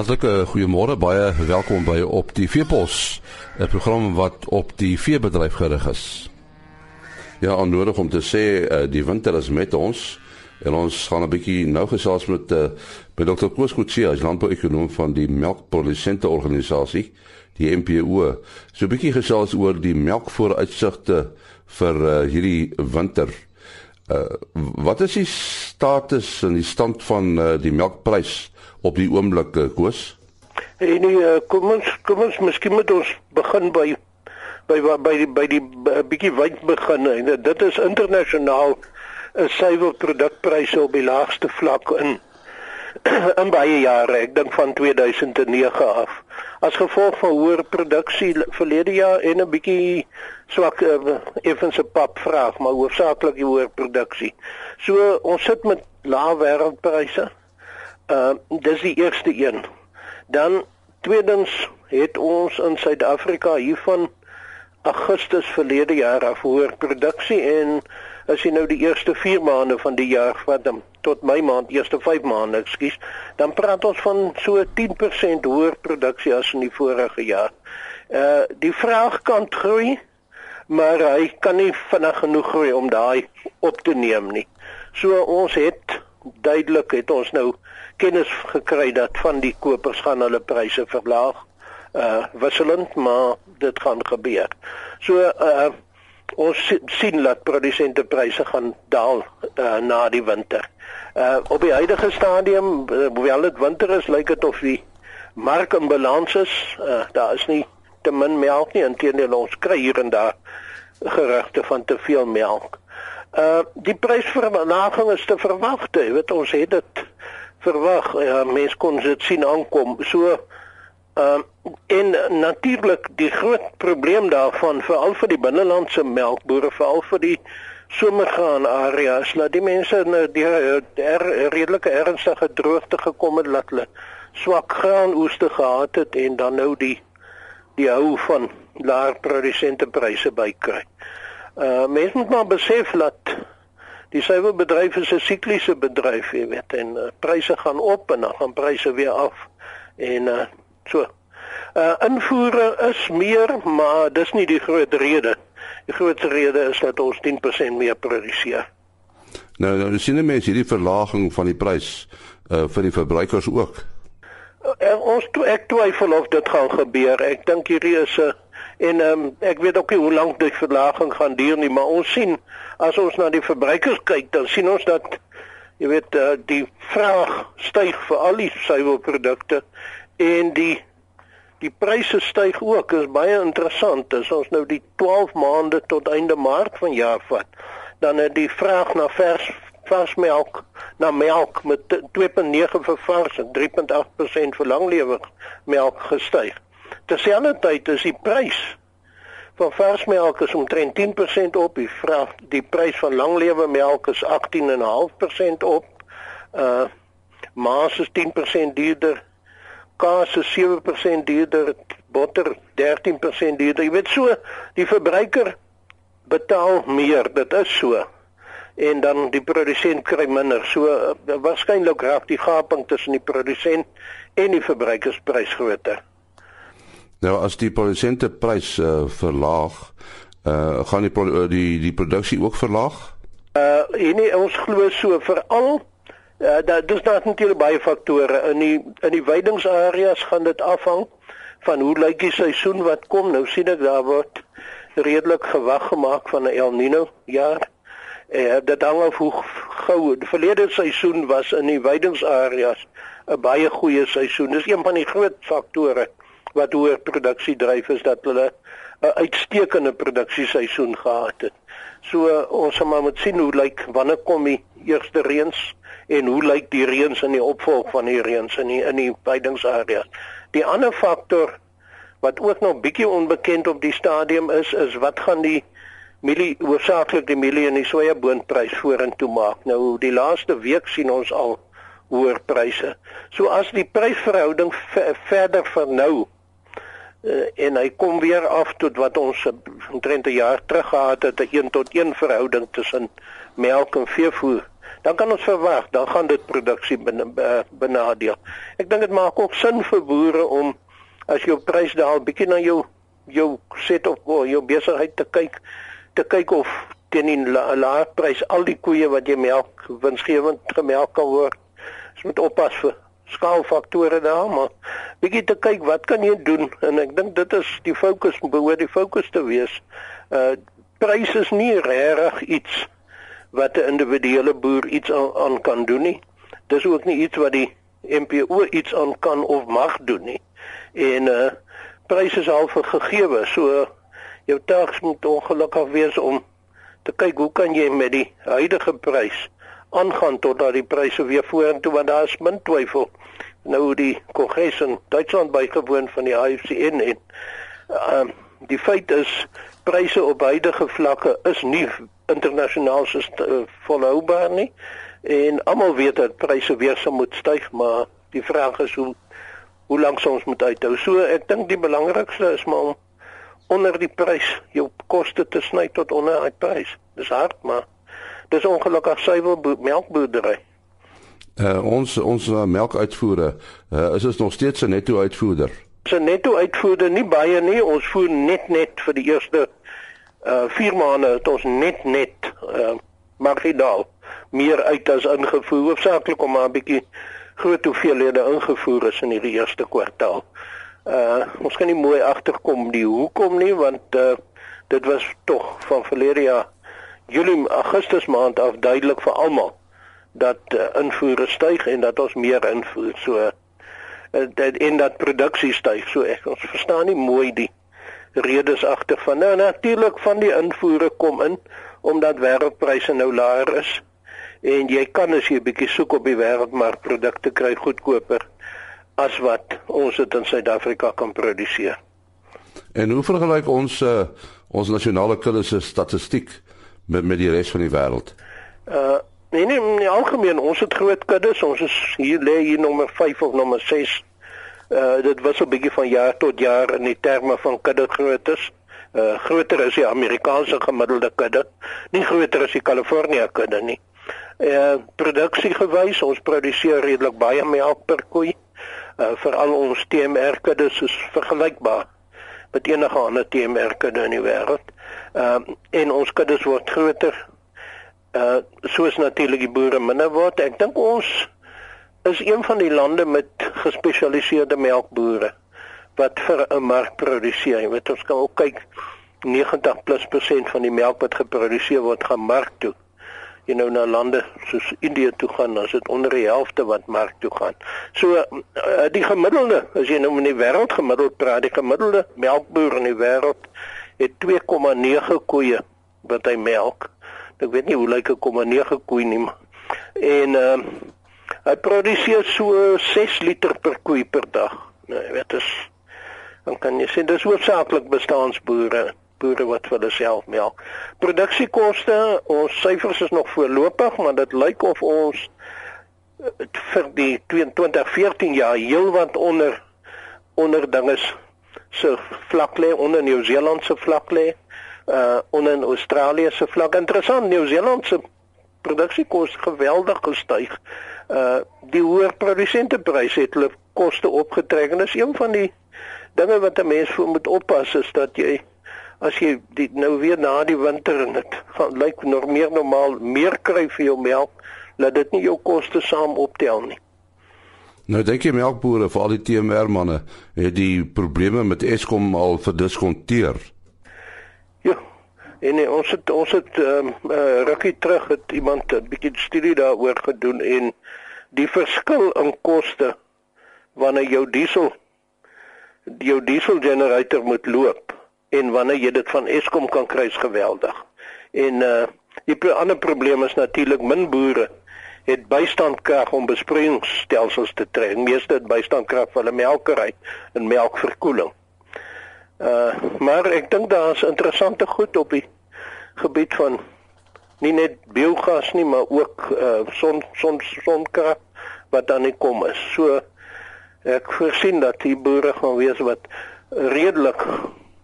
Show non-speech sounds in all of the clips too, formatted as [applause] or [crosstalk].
Hartlike goeiemôre, baie welkom by op die Veepos, 'n program wat op die veebedryf gerig is. Ja, onnodig om te sê uh, die winter is met ons en ons gaan 'n bietjie nou gesels met uh, met Dr. Koos Kutsie, as landbouekonoom van die melkprodusente organisasie, die MPO. So 'n bietjie gesels oor die melkvooruitsigte vir uh, hierdie winter. Uh, wat is die status en die stand van uh, die melkprys op die oomblik uh, Koos? En nee, uh, kom ons kom ons miskien moet ons begin by by by die by die bietjie wyd begin en dit is internasionaal 'n suiwer produkpryse op die laagste vlak in [clears throat] in baie jare, ek dink van 2009 af. As gevolg van hoër produksie verlede jaar en 'n bietjie swak uh, effens 'n pap vraag, maar hoofsaaklik die hoër produksie. So ons sit met lae wêreldpryse. Uh dis die eerste een. Dan tweedens het ons in Suid-Afrika hiervan Augustus verlede jaar af hoër produksie en as jy nou die eerste 4 maande van die jaar vat dan tot my maand eerste 5 maande, ekskuus, dan praat ons van so 10% hoër produksie as in die vorige jaar. Uh die vraagkant groei, maar hy kan nie vinnig genoeg groei om daai op te neem nie. So ons het duidelik het ons nou kennis gekry dat van die kopers gaan hulle pryse verlaag uh wisselend maar dit gaan gebeur. So uh ons sien dat produsente pryse gaan daal uh, na die winter. Uh op die huidige stadium, uh, hoewel dit winter is, lyk dit of die mark in balans is. Uh daar is nie te min melk nie, inteendeel ons kry hier en daar gerugte van te veel melk. Uh die prysverlaging is te verwag. Jy weet ons het dit verwag. Ja, mense kon dit sien aankom. So uh, en natuurlik die groot probleem daarvan veral vir die binnelandse melkbore veral vir die somergaan areas laat die mense nou die er, redelike ernstige droogte gekom het laat hulle swak graanoeste gehad het en dan nou die die hou van laer produsente pryse bykry. Uh mense moet maar besef dat die suiwerbedryf is 'n sikliese bedryf, jy weet, en uh, pryse gaan op en dan gaan pryse weer af. En uh So. Uh invoere is meer, maar dis nie die groot rede. Die grootste rede is dat ons 10% meer produseer. Nou, nou sien mense hierdie verlaging van die prys uh vir die verbruikers ook. Uh, ons toe ek twyfel of dit gaan gebeur. Ek dink hierdie is 'n uh, en um, ek weet ook nie hoe lank die verlaging gaan duur nie, maar ons sien as ons na die verbruikers kyk, dan sien ons dat jy weet uh, die vraag styg vir al die suiwerprodukte en die die pryse styg ook. Is baie interessant. As ons nou die 12 maande tot einde maart van jaar vat dan het die vraag na vers varsmelk na melk met 2.9 vir vars en 3.8% vir langlewig melk gestyg terselfdertyd is die prys van varsmelk is omtrent 10% op die vraag die prys van langlewe melk is 18.5% op uh maas is 10% duurder kaas is 7% duurder, botter 13% duurder. Jy weet so, die verbruiker betaal meer, dit is so. En dan die produsent kry minder. So uh, waarskynlik raak die gaping tussen die produsent en die verbruikersprys groter. Nou as die produsente prys uh, verlaag, uh, gaan die die die produksie ook verlaag? Uh nee, ons glo so veral Ja, uh, daar dis daar natuurlik baie faktore in die in die weidingsareas gaan dit afhang van hoe lyk die seisoen wat kom. Nou sien ek daar word redelik gewag gemaak van 'n El Niño jaar. Eh dit hang af hoe gou die verlede seisoen was in die weidingsareas 'n baie goeie seisoen. Dis een van die groot faktore wat hoër produksie dryf is dat hulle 'n uitstekende produksieseisoen gehad het. So ons moet maar sien hoe lyk wanneer kom die eerste reëns en hoe lyk die reëns in die opvolg van die reëns in die in die weidingsareas. Die ander faktor wat ook nog bietjie onbekend op die stadium is is wat gaan die mielie oorsaaklik die mielie en die sojaboonprys vorentoe maak. Nou die laaste week sien ons al hoër pryse. So as die prysverhouding verder vernou uh, en hy kom weer af tot wat ons omtrent 'n jaar terug gehad het, 'n 1 tot 1 verhouding tussen melk en veevoer dan kan ons verwag dan gaan dit produksie benadeel. Ek dink dit maak ook sin vir boere om as jou prys daal bietjie na jou jou set of oh, jou besigheid te kyk te kyk of teen 'n la, laer prys al die koeie wat jy melk winsgewend gemelk kan word. Jy moet oppas vir skaalfaktore daar, maar bietjie te kyk wat kan jy doen en ek dink dit is die fokus behoort die fokus te wees. Uh pryse is nie regtig iets wat 'n individuele boer iets aan, aan kan doen nie. Dis ook nie iets wat die MPO iets aan kan of mag doen nie. En uh pryse is al vir gegeewe. So jou taak moet ongelukkig wees om te kyk hoe kan jy met die huidige prys aangaan totdat die pryse weer vorentoe want daar is min twyfel nou die kongres in Duitsland bygewoon van die IFCN en ehm uh, die feit is pryse op huidige vlakke is nie internasionaal so uh, volhoubaar nie en almal weet dat pryse weer sou moet styg maar die vraag is hoe hoe lank ons moet uithou. So ek dink die belangrikste is maar om onder die prys jou koste te sny tot onder daai prys. Dis hard maar dis ongelukkig suiwer melkboerdery uh, ons ons uh, melkuitvoere uh, is ons nog steeds 'n netto uitvoerder. Se netto uitvoerder nie baie nie. Ons voer net net vir die eerste uh 4 maande het ons net net uh marginaal meer uit as ingevoer. Hoofsaaklik om maar 'n bietjie groot hoeveelhede ingevoer is in hierdie eerste kwartaal. Uh ons kan nie mooi agterkom die hoekom nie want uh dit was tog van verlede jaar Julie Augustus maand af duidelik vir almal dat uh, invoere styg en dat ons meer invoer so uh, dat en dat produksie styg so ek ons verstaan nie mooi die redes agter van. Nou natuurlik van die invoere kom in omdat wêreldpryse nou laer is en jy kan as jy 'n bietjie soek op die wêreldmark produkte kry goedkoper as wat ons dit in Suid-Afrika kan produseer. En hoe vergelyk ons uh, ons nasionale kudde se statistiek met met die res van die wêreld? Uh nee nee, in algemeen ons het groot kuddes, ons is hier lê hier nommer 5 of nommer 6 Uh dit was 'n bietjie van jaar tot jaar in die terme van kudde groottes. Uh groter is die Amerikaanse gemiddelde kudde, nie groter as die Kalifornië kudde nie. Uh produksie gewys, ons produseer redelik baie melk per koei. Uh veral ons TMR kudde is vergelykbaar met enige ander TMR kudde in die wêreld. Uh en ons kuddes word groter. Uh soos natuurlik die boere minder word. Ek dink ons is een van die lande met gespesialiseerde melkbore wat vir 'n mark produseer. Jy weet ons kan ook kyk 90 plus persent van die melk wat geproduseer word gaan mark toe. Jy nou na lande soos Indië toe gaan, dan is dit onder die helfte wat mark toe gaan. So uh, die gemiddelde, as jy nou in die wêreld gemiddeld praat, die gemiddelde melkboer in die wêreld het 2,9 koeie wat hy melk. Ek weet nie hoe lyk 'n 0,9 koei nie, maar en ehm uh, Hy produseer so 6 liter per koei per dag. Nou, jy weet dis dan kan jy sien dis hoofsaaklik bestaanboere, boere wat vir hulle self melk. Produksiekoste, ons syfers is nog voorlopig, maar dit lyk of ons eh, vir die 2014 jaar heelwat onder onder dinges se vlak lê onder Nieu-Seeland se vlak lê uh onder Australië se vlak. Interessant Nieu-Seeland se produksiekoste geweldig gestyg. Uh die hoër produsentepryse het hulle koste opgetrek en dis een van die dinge wat 'n mens voor moet oppas is dat jy as jy die nou weer na die winter en dit gaan lyk nog meer normaal meer kry vir jou melk laat dit nie jou koste saam optel nie Nou dink jy melkbore vir al die TMR manne het die probleme met Eskom al verdiskonteer Ja en nee, ons het ons het um, uh, rukkie terug het iemand 'n bietjie studie daaroor gedoen en die verskil in koste wanneer jou diesel jou diesel generator moet loop en wanneer jy dit van Eskom kan kry is geweldig. En uh die ander probleem is natuurlik min boere het bystandkrag om besproeiingsstelsels te trek. Meeste het bystandkrag vir hulle melkery en melkverkoeling. Uh maar ek dink daar's interessante goed op die gebied van nie net biogas nie, maar ook uh son son sonkrag wat dan nie kom is. So ek voorsien dat die boere gaan wees wat redelik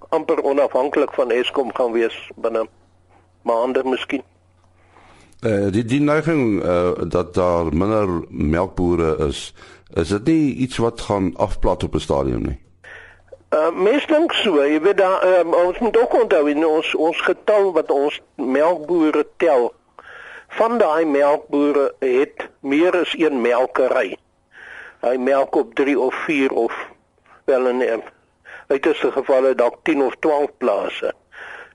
amper onafhanklik van Eskom gaan wees binne maande miskien. Uh, die die neiging uh, dat daar minder melkbore is, is dit nie iets wat gaan afplat op 'n stadium nie. Uh mens dink so, jy weet daar uh, ons moet ook onthou in ons ons getal wat ons melkbore tel. Van daai melkbore het meer as een melkery. Hy melk op 3 of 4 of wel in uiterste gevalle dalk 10 of 12 plase.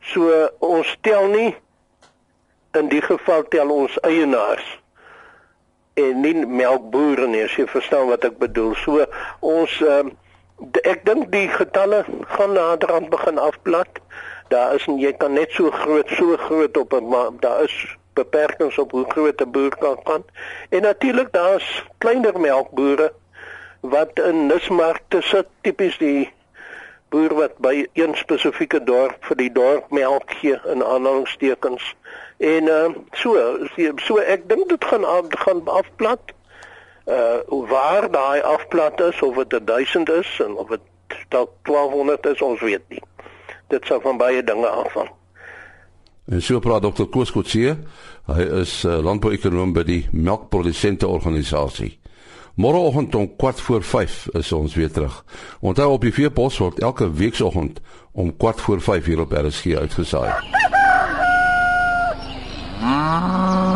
So ons tel nie in die geval tel ons eienaars en nie melkbore nie as jy verstaan wat ek bedoel. So ons um, ek dink die getalle gaan naderhand begin afplat. Daar is jy kan net so groot so groot op 'n maar daar is beperkings op hoe groot 'n boer kan gaan. En natuurlik daar's kleiner melkbore wat in nismarkte sit tipies die boer wat by een spesifieke dorp vir die dorp melk gee in aanhalingstekens en uh, so so ek dink dit gaan gaan afplat. Uh waar daai afplat is of dit 1000 is en of dit dalk 1200 is ons weet nie. Dit sal van baie dinge afhang. En so praat dokter Koos Kotse. Hy is uh, landbouekonoom by die melkprodusente organisasie Môreoggend om kwart voor 5 is ons weer terug. Onthou op die Veepos word elke weekoggend om kwart voor 5 hier op RSG uitgesaai. 啊。